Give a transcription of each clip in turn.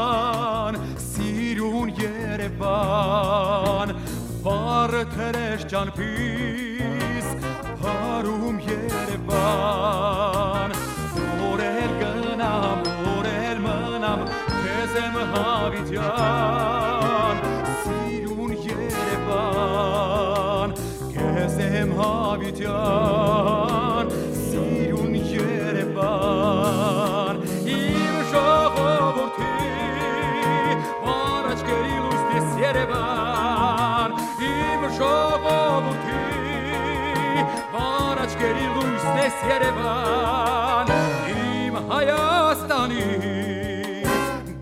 Երևան, սիրուն Երևան, բարը թրեշ ճանպիս, բարում Երևան, որել գնամ, որել մնամ, քեզ եմ հավիտյան, սիրուն Երևան, քեզ եմ հավիտյան, լույսնես Երևան Իմ Հայաստանի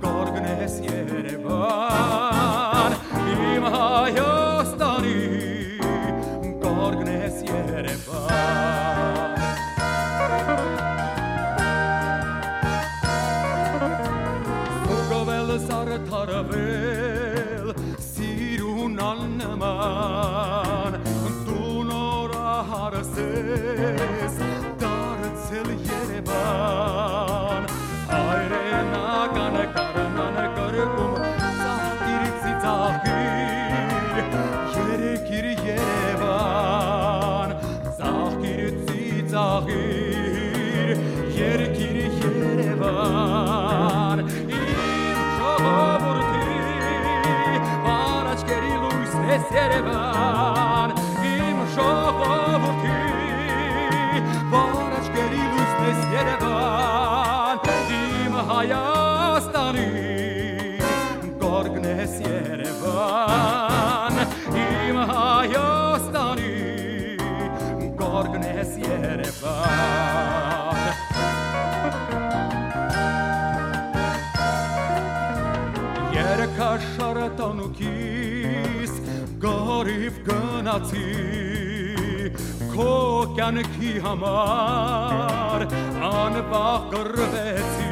Գորգնես Երևան Իմ Հայաստանի Գորգնես Երևան Սուգովել սարթարվել սիրուն աննման դու նորա հարսես Երևան իմ ժողովրդի առաջկերի լույսն ես Երևան իմ Հայաստանի գորգն ես Երևան իմ Հայաստանի գորգն ես Երևան Երկաշարը տանուքիս գորիվ գնացի քո կյանքի համար անվախ գրվեցի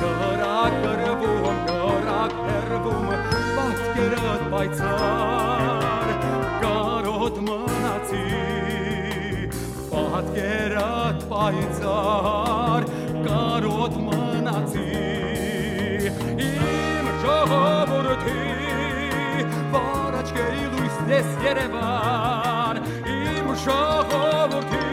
գրակ գրվում գրակ հերվում պատկերդ պայծար կարոտ մնացի պատկերդ պայծար կարոտ մնացի ես Երևան իմ շողովրդի